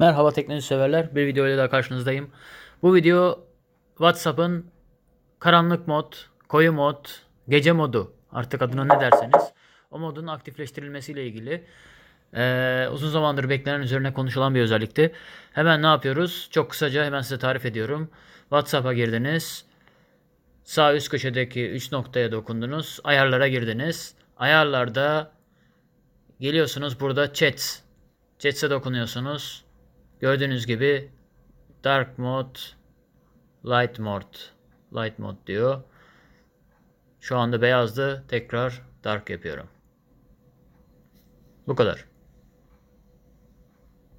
Merhaba teknoloji severler. Bir video ile daha karşınızdayım. Bu video WhatsApp'ın karanlık mod, koyu mod, gece modu artık adına ne derseniz o modun aktifleştirilmesiyle ilgili ee, uzun zamandır beklenen üzerine konuşulan bir özellikti. Hemen ne yapıyoruz? Çok kısaca hemen size tarif ediyorum. WhatsApp'a girdiniz. Sağ üst köşedeki 3 noktaya dokundunuz. Ayarlara girdiniz. Ayarlarda geliyorsunuz burada chat. Chat'e dokunuyorsunuz. Gördüğünüz gibi dark mode, light mode, light mode diyor. Şu anda beyazdı. Tekrar dark yapıyorum. Bu kadar.